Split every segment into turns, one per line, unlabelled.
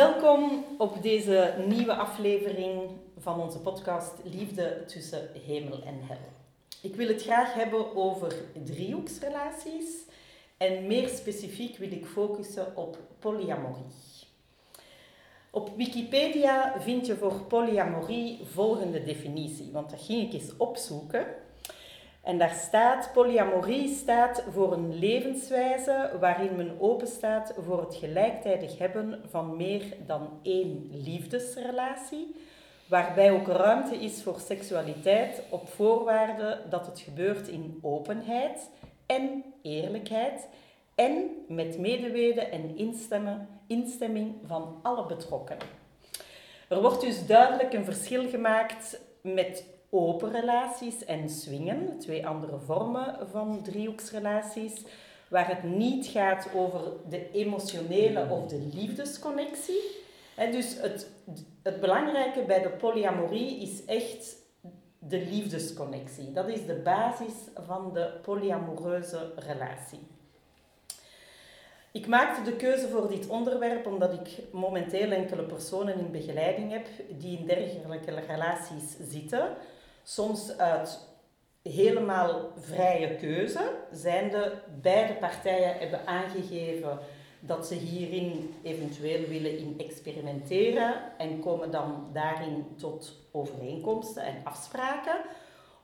Welkom op deze nieuwe aflevering van onze podcast Liefde tussen hemel en hel. Ik wil het graag hebben over driehoeksrelaties en meer specifiek wil ik focussen op polyamorie. Op Wikipedia vind je voor polyamorie volgende definitie, want dat ging ik eens opzoeken. En daar staat, polyamorie staat voor een levenswijze waarin men openstaat voor het gelijktijdig hebben van meer dan één liefdesrelatie, waarbij ook ruimte is voor seksualiteit op voorwaarde dat het gebeurt in openheid en eerlijkheid en met medeweten en instemming van alle betrokkenen. Er wordt dus duidelijk een verschil gemaakt met open relaties en swingen, twee andere vormen van driehoeksrelaties, waar het niet gaat over de emotionele of de liefdesconnectie. dus het, het belangrijke bij de polyamorie is echt de liefdesconnectie. Dat is de basis van de polyamoreuze relatie. Ik maakte de keuze voor dit onderwerp omdat ik momenteel enkele personen in begeleiding heb die in dergelijke relaties zitten, soms uit helemaal vrije keuze, zijnde beide partijen hebben aangegeven dat ze hierin eventueel willen in experimenteren en komen dan daarin tot overeenkomsten en afspraken.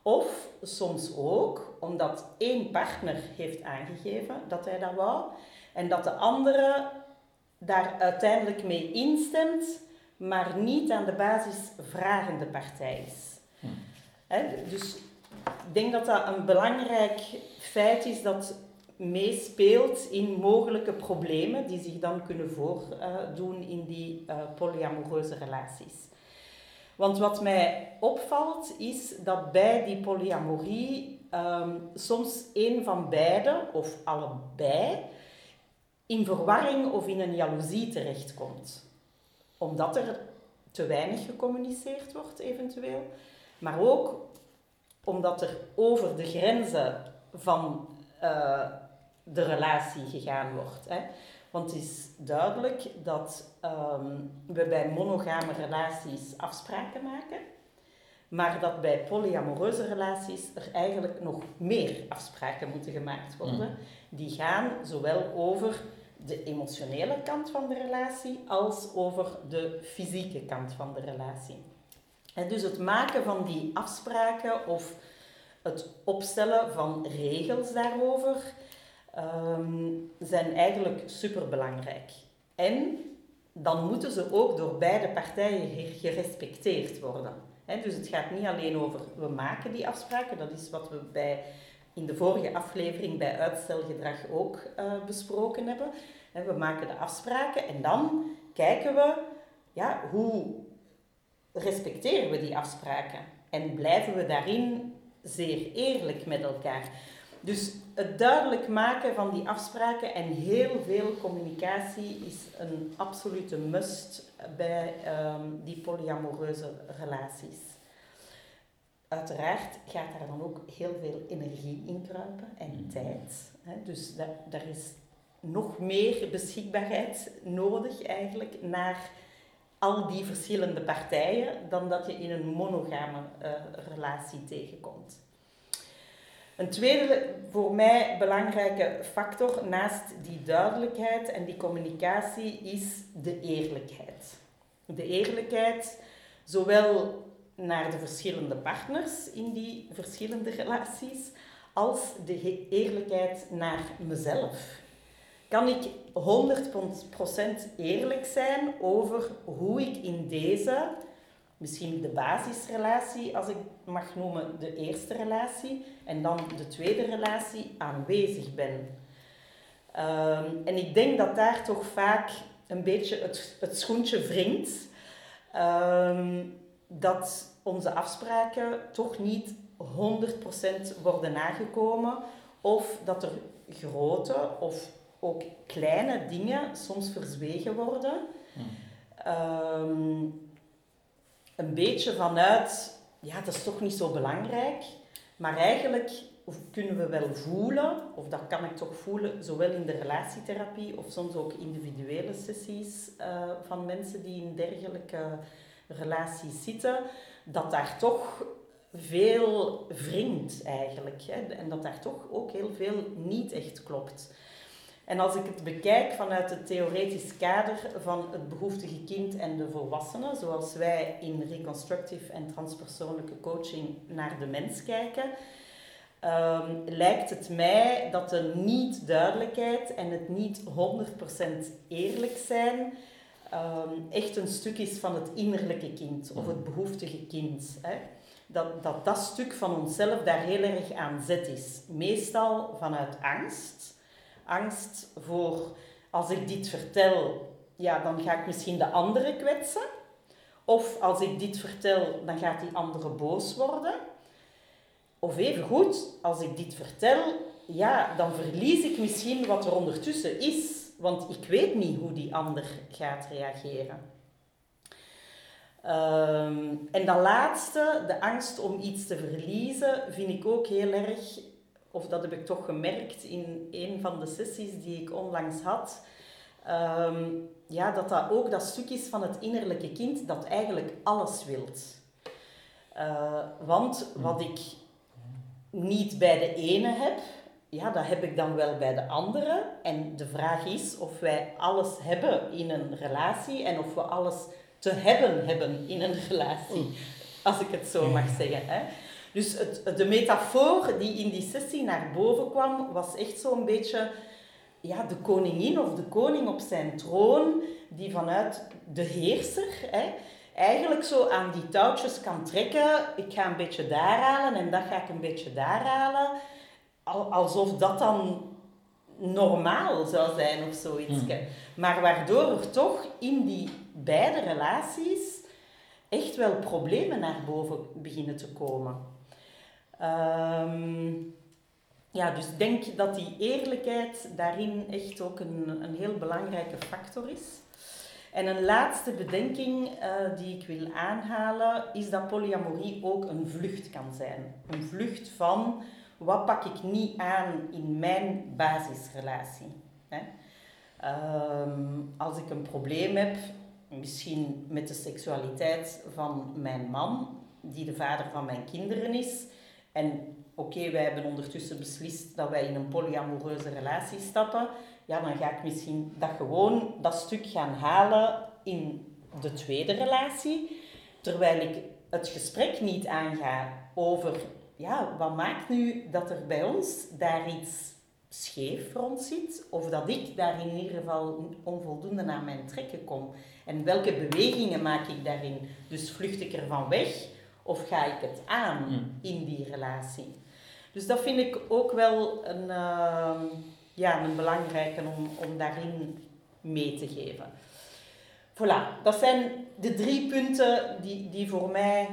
Of soms ook omdat één partner heeft aangegeven dat hij dat wou en dat de andere daar uiteindelijk mee instemt, maar niet aan de basis vragende partij is. Hm dus ik denk dat dat een belangrijk feit is dat meespeelt in mogelijke problemen die zich dan kunnen voordoen in die uh, polyamoreuze relaties. Want wat mij opvalt is dat bij die polyamorie ehm, soms een van beide of allebei in verwarring of in een jaloezie terechtkomt. Omdat er te weinig gecommuniceerd wordt eventueel maar ook omdat er over de grenzen van uh, de relatie gegaan wordt. Hè. Want het is duidelijk dat um, we bij monogame relaties afspraken maken, maar dat bij polyamoreuze relaties er eigenlijk nog meer afspraken moeten gemaakt worden. Mm. Die gaan zowel over de emotionele kant van de relatie als over de fysieke kant van de relatie. En dus het maken van die afspraken of het opstellen van regels daarover um, zijn eigenlijk superbelangrijk. En dan moeten ze ook door beide partijen gerespecteerd worden. dus het gaat niet alleen over we maken die afspraken, dat is wat we bij, in de vorige aflevering bij uitstelgedrag ook uh, besproken hebben. we maken de afspraken en dan kijken we ja, hoe respecteren we die afspraken en blijven we daarin zeer eerlijk met elkaar. Dus het duidelijk maken van die afspraken en heel veel communicatie is een absolute must bij um, die polyamoreuze relaties. Uiteraard gaat daar dan ook heel veel energie in kruipen en mm. tijd. Hè? Dus daar, daar is nog meer beschikbaarheid nodig eigenlijk naar al die verschillende partijen dan dat je in een monogame uh, relatie tegenkomt. Een tweede voor mij belangrijke factor naast die duidelijkheid en die communicatie is de eerlijkheid. De eerlijkheid zowel naar de verschillende partners in die verschillende relaties als de eerlijkheid naar mezelf kan ik 100% eerlijk zijn over hoe ik in deze, misschien de basisrelatie, als ik mag noemen de eerste relatie, en dan de tweede relatie, aanwezig ben. Ehm, en ik denk dat daar toch vaak een beetje het, schoentje wringt. Um, dat onze afspraken toch niet 100% worden nagekomen. Of dat er grote of ook kleine dingen soms verzwegen worden. Um, een beetje vanuit, ja, dat is toch niet zo belangrijk. Maar eigenlijk kunnen we wel voelen, of dat kan ik toch voelen, zowel in de relatietherapie of soms ook individuele sessies uh, van mensen die in dergelijke relaties zitten, dat daar toch veel wringt eigenlijk. Hè? En dat daar toch ook heel veel niet echt klopt. En als ik het bekijk vanuit het theoretisch kader van het behoeftige kind en de volwassene, zoals wij in reconstructive en transpersoonlijke coaching naar de mens kijken, um, lijkt het mij dat de niet-duidelijkheid en het niet 100% eerlijk zijn um, echt een stuk is van het innerlijke kind of het behoeftige kind. Hè? Dat, dat dat stuk van onszelf daar heel erg aan zet is. Meestal vanuit angst. Angst voor als ik dit vertel, ja, dan ga ik misschien de andere kwetsen. Of als ik dit vertel, dan gaat die andere boos worden. Of even goed, als ik dit vertel, ja, dan verlies ik misschien wat er ondertussen is. Want ik weet niet hoe die ander gaat reageren. Ehm, en dat laatste, de angst om iets te verliezen, vind ik ook heel erg, of dat heb ik toch gemerkt in een van de sessies die ik onlangs had, ehm, ja, dat dat ook dat stuk is van het innerlijke kind dat eigenlijk alles wilt. Uh, want wat ik niet bij de ene heb, ja, dat heb ik dan wel bij de andere. En de vraag is of wij alles hebben in een relatie en of we alles te hebben hebben in een relatie. Als ik het zo mag zeggen. Hè. Dus het, de metafoor die in die sessie naar boven kwam, was echt zo'n beetje ja, de koningin of de koning op zijn troon, die vanuit de heerser hè, eigenlijk zo aan die touwtjes kan trekken. Ik ga een beetje daar halen en dat ga ik een beetje daar halen alsof dat dan normaal zou zijn of zoiets. Hmm. Maar waardoor er toch in die beide relaties echt wel problemen naar boven beginnen te komen. Ehm, ja, dus denk dat die eerlijkheid daarin echt ook een, een heel belangrijke factor is. En een laatste bedenking uh, die ik wil aanhalen is dat polyamorie ook een vlucht kan zijn. Een vlucht van wat pak ik niet aan in mijn basisrelatie? Hè? Ehm, als ik een probleem heb, misschien met de seksualiteit van mijn man, die de vader van mijn kinderen is, en oké, wij hebben ondertussen beslist dat wij in een polyamoreuze relatie stappen, ja, dan ga ik misschien dat gewoon, dat stuk gaan halen in de tweede relatie, terwijl ik het gesprek niet aanga over ja, wat maakt nu dat er bij ons daar iets scheef rond zit, of dat ik daar in ieder geval onvoldoende naar mijn trekken kom? En welke bewegingen maak ik daarin? Dus vlucht ik ervan weg of ga ik het aan in die relatie? Dus dat vind ik ook wel een, uh, ja, een belangrijke om, om daarin mee te geven. Voilà, dat zijn de drie punten die, die voor mij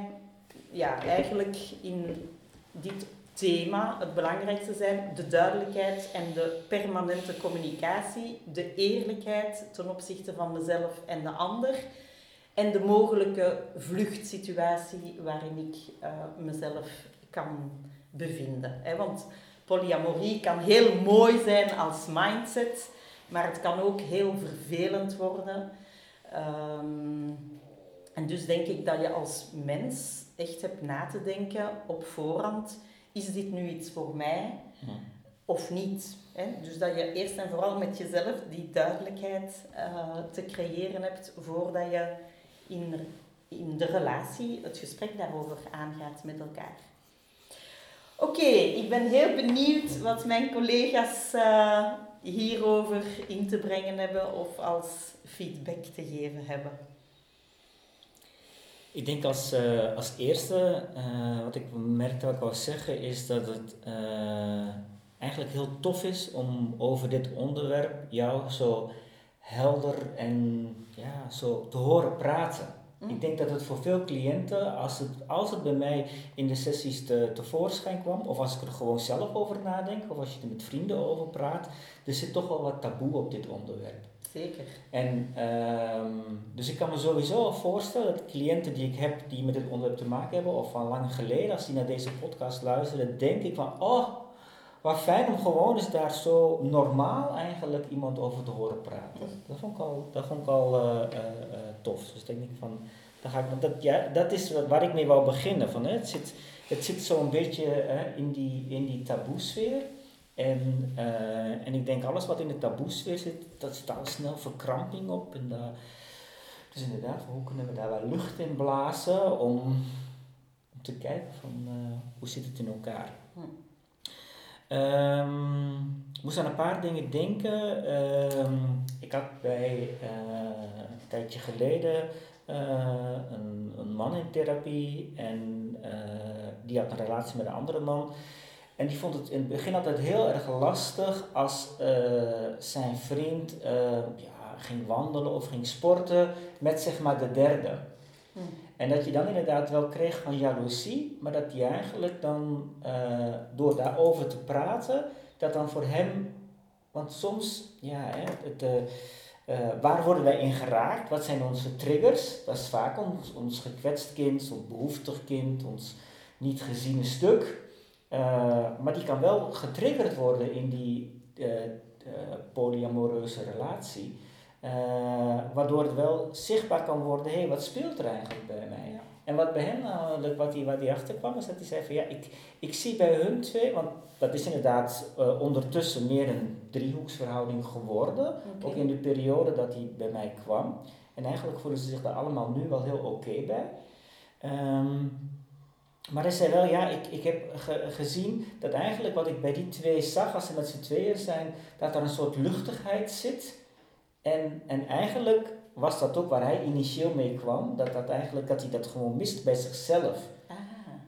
ja, eigenlijk in dit thema het belangrijkste zijn de duidelijkheid en de permanente communicatie, de eerlijkheid ten opzichte van mezelf en de ander en de mogelijke vluchtsituatie waarin ik uh, mezelf kan bevinden. Want polyamorie kan heel mooi zijn als mindset, maar het kan ook heel vervelend worden. Ehm, en dus denk ik dat je als mens echt hebt na te denken op voorhand, is dit nu iets voor mij of niet? Hè? Dus dat je eerst en vooral met jezelf die duidelijkheid uh, te creëren hebt voordat je in, in de relatie het gesprek daarover aangaat met elkaar. Oké, ik ben heel benieuwd wat mijn collega's uh, hierover in te brengen hebben of als feedback te geven hebben.
Ik denk als, uh, als eerste, uh, wat ik merkte wat ik wou zeggen, is dat het eigenlijk heel tof is om over dit onderwerp jou zo helder en ja, zo te horen praten. Mm. Ik denk dat het voor veel cliënten, als het, als het bij mij in de sessies te, tevoorschijn kwam, of als ik er gewoon zelf over nadenk, of als je er met vrienden over praat, er zit toch wel wat taboe op dit onderwerp.
Zeker.
En um, dus ik kan me sowieso voorstellen dat cliënten die ik heb die met dit onderwerp te maken hebben, of van lang geleden, als die naar deze podcast luisteren, denk ik van, oh, maar fijn om gewoon eens daar zo normaal eigenlijk iemand over te horen praten. Dat vond ik al, dat vond ik al eh, eh, eh, tof. Dus denk ik van, dan ga ik, dat, ja, dat is waar ik mee wou beginnen. Van, hè. Het zit, het zit zo'n beetje hè, in die, in die taboesfeer. En, en ik denk alles wat in de taboesfeer zit, dat zit al snel verkramping op. En daar, dus inderdaad, hoe kunnen we daar wel lucht in blazen om, om te kijken van hoe zit het in elkaar. Hm. Um, ik moest aan een paar dingen denken. Ehm, ik had bij uh, een tijdje geleden uh, een, een, man in therapie en uh, die had een relatie met een andere man. En die vond het in het begin altijd heel erg lastig als zijn vriend ja, ging wandelen of ging sporten met zeg maar de derde. Hm. En dat je dan inderdaad wel kreeg van jaloezie, maar dat hij eigenlijk dan uh, door daarover te praten, dat dan voor hem, want soms, ja, hè, het, uh, waar worden wij in geraakt? Wat zijn onze triggers? Dat is vaak ons, ons gekwetst kind, ons behoeftig kind, ons niet geziene stuk. maar die kan wel getriggerd worden in die polyamoreuze relatie. Uh, waardoor het wel zichtbaar kan worden, hé, hey, wat speelt er eigenlijk bij mij? En wat bij hem namelijk, wat hij, wat hij achterkwam, is dat hij zei van ja, ik, ik zie bij hun twee, want dat is inderdaad uh, ondertussen meer een driehoeksverhouding geworden, ook in de periode dat hij bij mij kwam. En eigenlijk voelen ze zich daar allemaal nu wel heel oké bij. Um, maar hij zei wel, ja, ik, ik heb ge, gezien dat eigenlijk wat ik bij die twee zag, als ze met z'n tweeën zijn, dat er een soort luchtigheid zit en, en eigenlijk was dat ook waar hij initieel mee kwam, dat, dat, eigenlijk, dat hij dat gewoon mist bij zichzelf. Ah.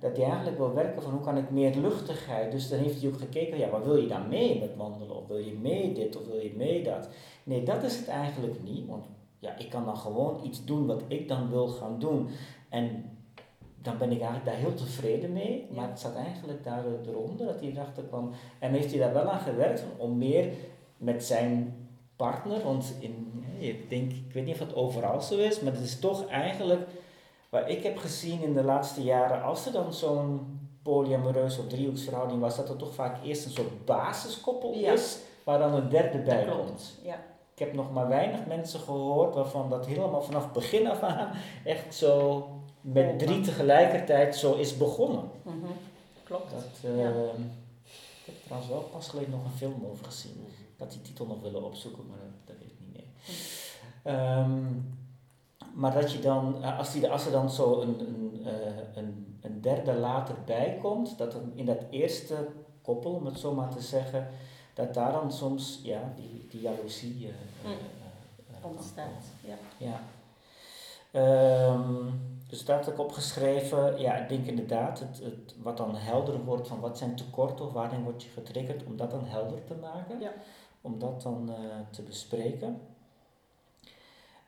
Dat hij eigenlijk wil werken van hoe kan ik meer luchtigheid. Dus dan heeft hij ook gekeken, ja, wat wil je dan mee met wandelen? Of wil je mee dit of wil je mee dat? Nee, dat is het eigenlijk niet. Want ja, ik kan dan gewoon iets doen wat ik dan wil gaan doen. En dan ben ik eigenlijk daar heel tevreden mee. Maar het zat eigenlijk daar eronder dat hij erachter kwam. En heeft hij daar wel aan gewerkt om meer met zijn partner, want in, ik, denk, ik weet niet of het overal zo is, maar het is toch eigenlijk wat ik heb gezien in de laatste jaren, als er dan zo'n polyamoreuze of driehoeksverhouding was, dat er toch vaak eerst een soort basiskoppel is, waar dan een derde bij komt. Ja. Ik heb nog maar weinig mensen gehoord waarvan dat helemaal vanaf begin af aan echt zo met drie tegelijkertijd zo is begonnen.
Mm Klopt.
Dat, uh, Ik heb trouwens wel pas geleden nog een film over gezien had die titel nog willen opzoeken, maar dat, dat weet ik niet meer. Ehm, maar dat je dan, eh, als, die, als er dan zo een, een, uh, een, een derde later bij komt, dat er in dat eerste koppel, om het zo maar te zeggen, dat daar dan soms ja, die, die jaloezie uh,
mm. ontstaat. Ja.
ja. Um, dus daar heb ik opgeschreven, ja, ik denk inderdaad, het, het, wat dan helder wordt van wat zijn tekorten of waarin word je getriggerd, om dat dan helder te maken. Ja om dat dan uh, te bespreken.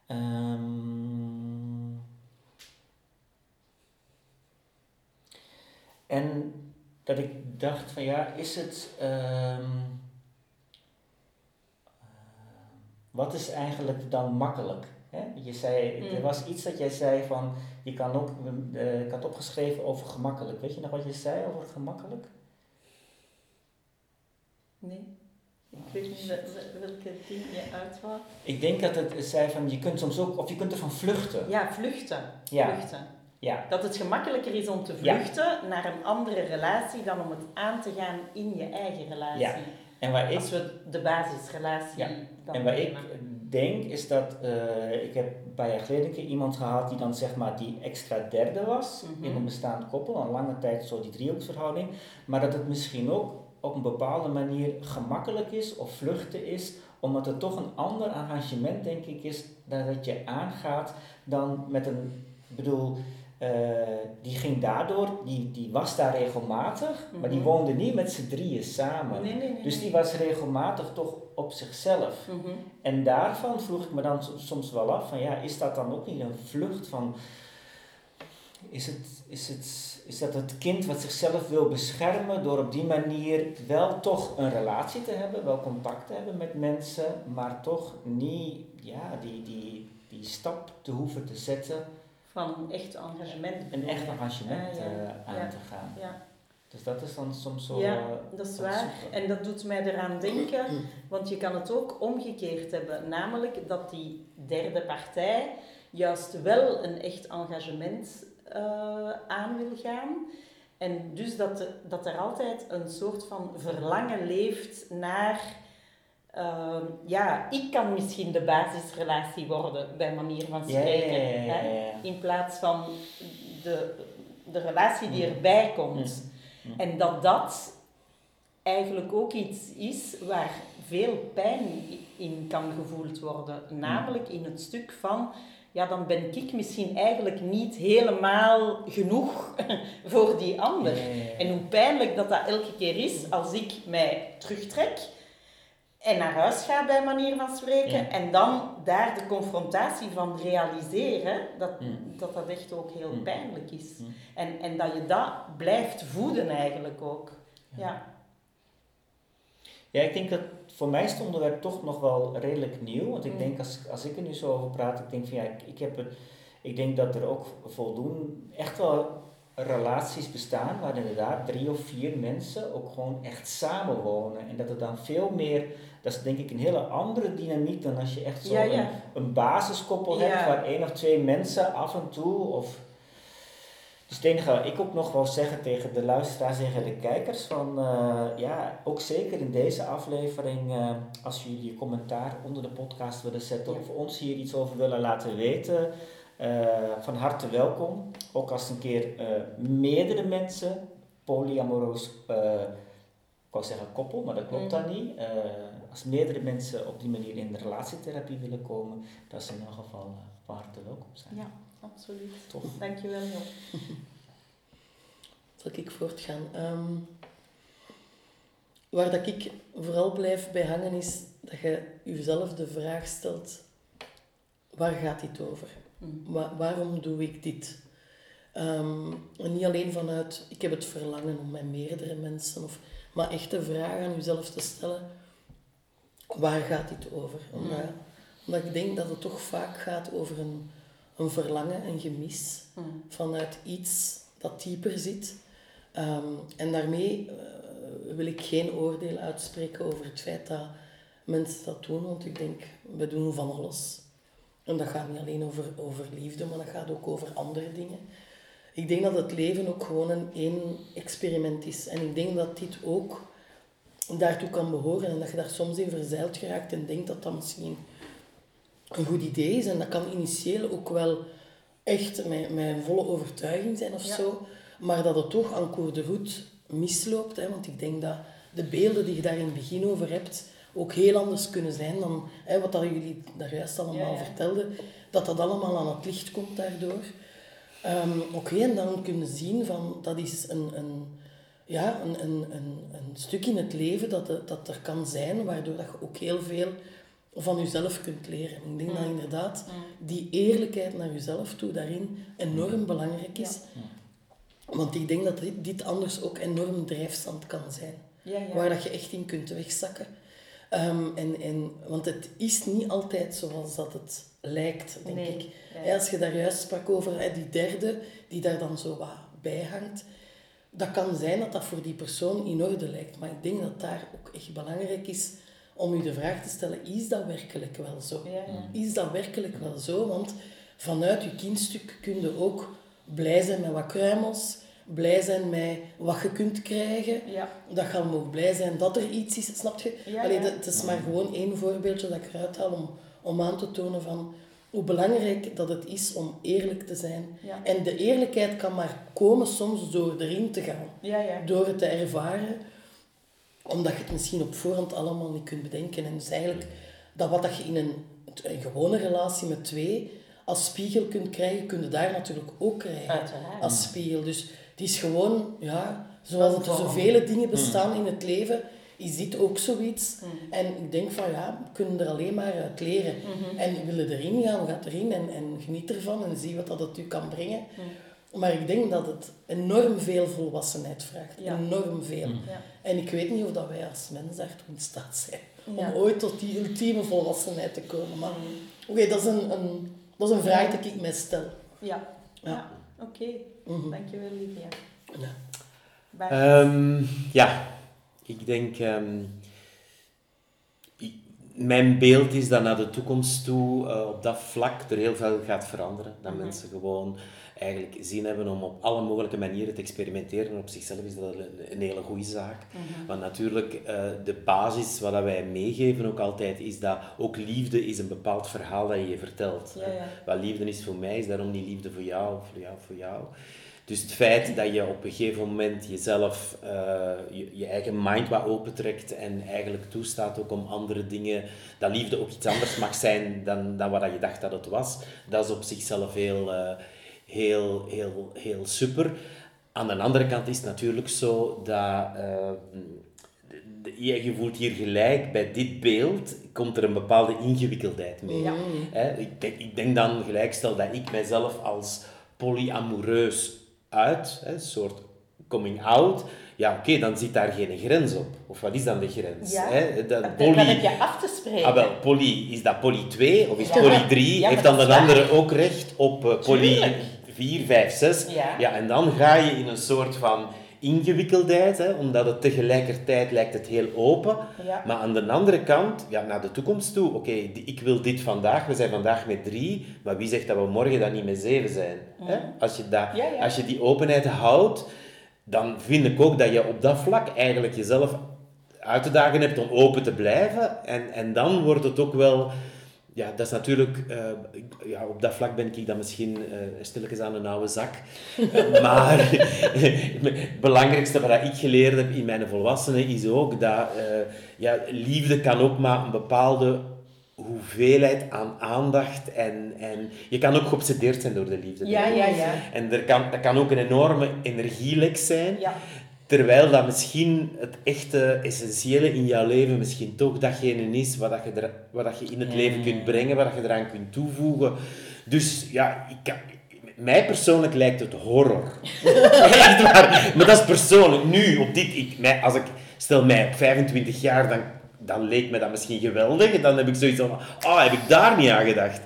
Um, en dat ik dacht van ja, is het. Um, wat is eigenlijk dan makkelijk? Hè? Je zei, er mm. was iets dat jij zei van, je kan ook, uh, ik had opgeschreven over gemakkelijk. Weet je nog wat je zei over gemakkelijk?
Nee. Ik weet niet welke ding je uitwaart.
Ik denk dat het zei van je kunt soms ook, of je kunt ervan vluchten.
Ja, vluchten. Ja. vluchten. Ja. Dat het gemakkelijker is om te vluchten naar een andere relatie dan om het aan te gaan in je eigen relatie. Ja. En waar ik, Als we de basisrelatie ja.
dan En waar ik denk is dat, uh, ik heb een paar jaar geleden een keer iemand gehad die dan zeg maar die extra derde was mhm. in een bestaand koppel, al lange tijd zo die driehoeksverhouding, maar dat het misschien ook op een bepaalde manier gemakkelijk is of vluchten is, omdat het toch een ander arrangement, denk ik, is dat je aangaat dan met een, bedoel, uh, die ging daardoor, die, die was daar regelmatig, maar die mhm. woonde niet met z'n drieën samen. Nee, nee, nee, dus die was regelmatig toch op zichzelf. Mhm. En daarvan vroeg ik me dan soms wel af, van ja, is dat dan ook niet een vlucht van, is het, is het is dat het kind wat zichzelf wil beschermen door op die manier wel toch een relatie te hebben, wel contact te hebben met mensen, maar toch niet ja, die, die, die stap te hoeven te zetten.
Van een echt engagement.
Een echt engagement uh, aan te gaan. Ja. Dus dat is dan soms zo...
Ja,
eh,
dat is waar. En dat doet mij eraan denken, want je kan het ook omgekeerd hebben. Namelijk dat die derde partij juist wel een echt engagement eh, aan wil gaan. En dus dat, de- dat er altijd een soort van verlangen leeft naar... eh, ja, ik kan misschien de basisrelatie worden, bij manier van spreken. In plaats van de, de relatie die erbij komt.
Mm. Mm.
En dat dat eigenlijk ook iets is waar veel pijn in kan gevoeld worden. Namelijk in het stuk van, ja, dan ben ik misschien eigenlijk niet helemaal genoeg voor die ander. En hoe pijnlijk dat dat elke keer is als ik mij terugtrek en naar huis ga, bij manier van spreken,
Ja.
en dan daar de confrontatie van realiseren, dat dat, dat echt ook heel pijnlijk is. En, en dat je dat blijft voeden eigenlijk ook. Ja.
Ja, ik denk dat voor mij is het onderwerp toch nog wel redelijk nieuw. Want ik
Mm.
denk, als, als ik er nu zo over praat, ik denk van ja, ik, ik, heb het, ik denk dat er ook voldoende echt wel relaties bestaan waar inderdaad drie of vier mensen ook gewoon echt samenwonen. En dat er dan veel meer, dat is denk ik een hele andere dynamiek dan als je echt zo
Ja, ja.
Een, een basiskoppel hebt waar één of twee mensen af en toe of... Dus het enige wat ik ook nog wil zeggen tegen de luisteraars en de kijkers, van eh, ja, ook zeker in deze aflevering, eh, als jullie je commentaar onder de podcast willen zetten
Ja.
of ons hier iets over willen laten weten, eh, van harte welkom. Ook als een keer meerdere mensen, polyamoroos, eh, ik wou zeggen koppel, maar dat klopt
Mm.
dan niet. Als meerdere mensen op die manier in de relatietherapie willen komen, dat ze in elk geval van harte welkom zijn.
ja, absoluut.
Tof.
Dankjewel, Jo.
Zal ik voortgaan? Ehm, waar dat ik vooral blijf bij hangen is dat je jezelf de vraag stelt, waar gaat dit over?
Mm.
Wa- waarom doe ik dit? Ehm, en niet alleen vanuit, ik heb het verlangen om met meerdere mensen, of, maar echt de vraag aan jezelf te stellen, waar gaat dit over? Omdat,
Mm.
omdat ik denk dat het toch vaak gaat over een, een verlangen, een gemis
Mm.
vanuit iets dat dieper zit. Ehm, en daarmee eh, wil ik geen oordeel uitspreken over het feit dat mensen dat doen, want ik denk, we doen van alles. En dat gaat niet alleen over, over liefde, maar dat gaat ook over andere dingen. Ik denk dat het leven ook gewoon een één experiment is. En ik denk dat dit ook daartoe kan behoren en dat je daar soms in verzeild geraakt en denkt dat dat misschien een goed idee is. En dat kan initieel ook wel echt mijn, mijn volle overtuiging zijn of
Ja.
zo. Maar dat het toch aan cours de route misloopt. Hè, want ik denk dat de beelden die je daar in het begin over hebt ook heel anders kunnen zijn dan hè, wat dat jullie daar juist allemaal
Ja, ja.
vertelden. Dat dat allemaal aan het licht komt daardoor. Ehm, Oké, en dan kunnen zien van dat is een, een, ja, een, een, een, een stuk in het leven dat, er- dat er kan zijn, waardoor dat je ook heel veel van jezelf kunt leren. Ik denk dat
Mm.
inderdaad
Mm.
die eerlijkheid naar jezelf toe daarin enorm belangrijk is. Want ik denk dat dit, dit anders ook enorm drijfstand kan zijn.
Ja, ja.
Waar dat je echt in kunt wegzakken. Ehm, en, en, want het is niet altijd zoals dat het lijkt, denk
Nee.
ik.
Ja.
Als je daar juist sprak over hè, die derde, die daar dan zo wat bij hangt. Dat kan zijn dat dat voor die persoon in orde lijkt. Maar ik denk dat daar ook echt belangrijk is om je de vraag te stellen, is dat werkelijk wel zo?
Ja, ja.
Is dat werkelijk wel zo? Want vanuit je kindstuk kun je ook blij zijn met wat kruimels, blij zijn met wat je kunt krijgen.
Ja.
Dat gaan ook blij zijn dat er iets is, snap je?
Ja,
Allee, dat- Het is maar gewoon één voorbeeldje dat ik eruit haal om, om aan te tonen van hoe belangrijk dat het is om eerlijk te zijn.
Ja.
En de eerlijkheid kan maar komen soms door erin te gaan,
Ja, ja.
door het te ervaren, omdat je het misschien op voorhand allemaal niet kunt bedenken. En dus eigenlijk dat wat dat je in een, een gewone relatie met twee als spiegel kunt krijgen, kun je daar natuurlijk ook krijgen
Uiteraard.
als spiegel. Dus het is gewoon, ja, zoals het er zoveel dingen bestaan in het leven, is dit ook zoiets.
Mm.
En ik denk van ja, we kunnen er alleen maar uit leren.
Mhm.
En willen erin gaan, gaat erin en, en geniet ervan en zie wat dat het u kan brengen.
Mm.
Maar ik denk dat het enorm veel volwassenheid vraagt.
Ja.
Enorm veel.
Mm.
Ja.
En ik weet niet of dat wij als mens daartoe in staat zijn.
Ja.
Om ooit tot die ultieme volwassenheid te komen. Maar oké, dat, is een, een, dat is een vraag die ik mij stel.
Ja.
Ja.
Ja. Oké.
Mhm.
Dankjewel, Livia.
Ja.
Ehm, ja, ik denk... ehm, ik- mijn beeld is dat naar de toekomst toe eh, op dat vlak er heel veel gaat veranderen. Dat
Mhm.
mensen gewoon eigenlijk zin hebben om op alle mogelijke manieren te experimenteren. En op zichzelf is dat een, een hele goede zaak.
Mhm.
Want natuurlijk, eh, de basis wat wij meegeven ook altijd, is dat ook liefde is een bepaald verhaal dat je je vertelt.
Ja, ja.
Wat liefde is voor mij, is daarom niet liefde voor jou of voor jou voor jou. Dus het feit dat je op een gegeven moment jezelf, eh, je, je eigen mind wat opentrekt en eigenlijk toestaat ook om andere dingen, dat liefde ook iets anders mag zijn dan, dan wat je dacht dat het was, dat is op zichzelf heel, eh, heel, heel, heel super. Aan de andere kant is het natuurlijk zo dat de- je je voelt hier gelijk, bij dit beeld komt er een bepaalde ingewikkeldheid mee.
Ja.
Hè, ik, denk, ik denk dan gelijk, stel dat ik mijzelf als polyamoreus uit, een soort coming out, ja oké, dan zit daar geen grens op. Of wat is dan de grens?
Ja.
Hè? Dat
Dat,
poly,
heb je af te spreken.
ah, wel, poly, is dat poly 2 of is
Ja.
poly 3?
Ja, maar
Heeft dan de andere ook recht op eh, poly
Tuurlijk.
4, 5, 6?
Ja.
ja, en dan ga je in een soort van ingewikkeldheid, hè, omdat het tegelijkertijd lijkt het heel open.
Ja.
Maar aan de andere kant, ja, naar de toekomst toe, oké, ik wil dit vandaag, we zijn vandaag met drie, maar wie zegt dat we morgen dan niet met zeven zijn? Hè? Als, je dat.
Ja, ja.
als je die openheid houdt, dan vind ik ook dat je op dat vlak eigenlijk jezelf uit te dagen hebt om open te blijven. En, en dan wordt het ook wel... Ja, dat is natuurlijk... eh, ja, op dat vlak ben ik dan misschien eh stilletjes aan een oude zak. Eh, maar het belangrijkste wat ik geleerd heb in mijn volwassenen is ook dat ja, liefde kan ook maar een bepaalde hoeveelheid aan aandacht en, en je kan ook geobsedeerd zijn door de liefde.
Ja, ja, ja.
En er kan, dat kan ook een enorme energielek zijn.
Ja.
Terwijl dat misschien het echte essentiële in jouw leven misschien toch datgene is wat, dat je, er, wat dat je in het leven kunt brengen, wat dat je eraan kunt toevoegen. Dus ja, ik kan, mij persoonlijk lijkt het horror. Echt waar. Maar dat is persoonlijk. Nu, op dit, ik, mij, als ik stel mij op 25 jaar, dan, dan leek me dat misschien geweldig. Dan heb ik zoiets van, oh, heb ik daar niet aan gedacht.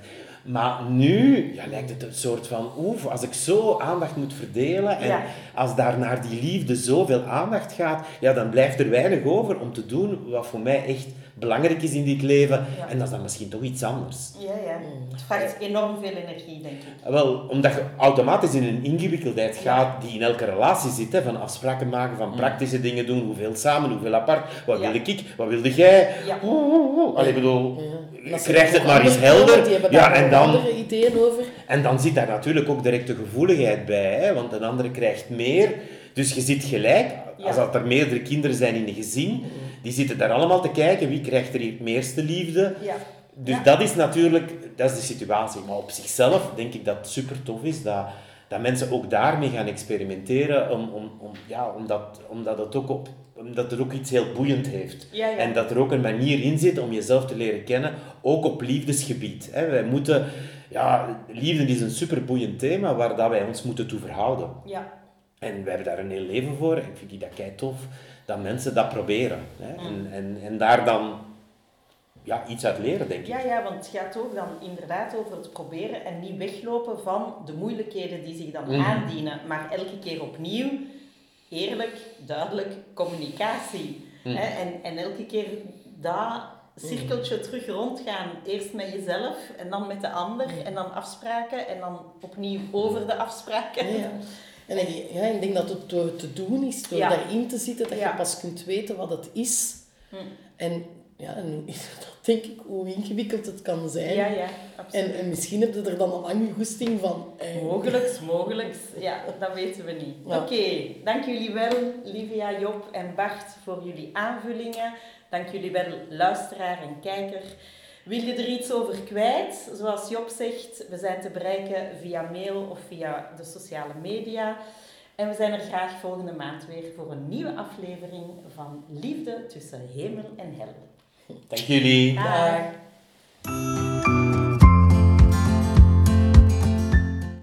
Maar nu ja, lijkt het een soort van, oef, als ik zo aandacht moet verdelen en
Ja.
als daar naar die liefde zoveel aandacht gaat, ja, dan blijft er weinig over om te doen wat voor mij echt belangrijk is in dit leven.
Ja.
En dat is dan misschien toch iets anders.
Ja, ja. Het vraagt enorm veel energie, denk ik.
Wel, omdat je automatisch in een ingewikkeldheid gaat die in elke relatie zit, hè, van afspraken maken, van praktische dingen doen, hoeveel samen, hoeveel apart, wat
Ja.
wilde ik, wat wilde jij.
Ja.
Oeh, oeh, oeh. Allee, ik bedoel, krijgt het maar eens helder. Ja, en dan,
andere ideeën over.
en dan zit daar natuurlijk ook direct de gevoeligheid bij, hè, want een andere krijgt meer. Dus je zit gelijk, als dat er meerdere kinderen zijn in een gezin, die zitten daar allemaal te kijken, wie krijgt er hier het meeste liefde.
Ja.
Dus
Ja.
dat is natuurlijk, dat is de situatie. Maar op zichzelf denk ik dat het super tof is dat, dat mensen ook daarmee gaan experimenteren, om, om, om, ja, omdat, omdat, het ook op, omdat het ook iets heel boeiend heeft.
Ja, ja.
En dat er ook een manier in zit om jezelf te leren kennen, ook op liefdesgebied. Hè. Wij moeten, ja, liefde is een super boeiend thema waar dat wij ons moeten toe verhouden.
Ja.
En wij hebben daar een heel leven voor. En ik vind die dat kei tof dat mensen dat proberen. Hè.
Mm.
En, en, en daar dan ja, iets uit leren, denk ik.
Ja, ja, want het gaat ook dan inderdaad over het proberen en niet weglopen van de moeilijkheden die zich dan
Mhm.
aandienen, maar elke keer opnieuw eerlijk, duidelijk, communicatie.
Mhm.
Hè? En, en elke keer dat cirkeltje terug rondgaan. Eerst met jezelf en dan met de ander en dan afspraken en dan opnieuw over de afspraken.
Ja. En ik, ja, ik denk dat het door te doen is, door
Ja.
daarin te zitten, dat
Ja.
je pas kunt weten wat het is.
Hm.
En ja, en dat denk ik hoe ingewikkeld het kan zijn.
Ja, ja, absoluut.
En, en misschien heb je er dan al lang goesting van. eh,
Mogelijks, mogelijks. Ja, dat weten we niet.
Ja.
Oké, dank jullie wel, Livia, Job en Bart, voor jullie aanvullingen. Dank jullie wel, luisteraar en kijker. Wil je er iets over kwijt? Zoals Job zegt, we zijn te bereiken via mail of via de sociale media. En we zijn er graag volgende maand weer voor een nieuwe aflevering van Liefde tussen hemel en hel.
Dank jullie.
Dag.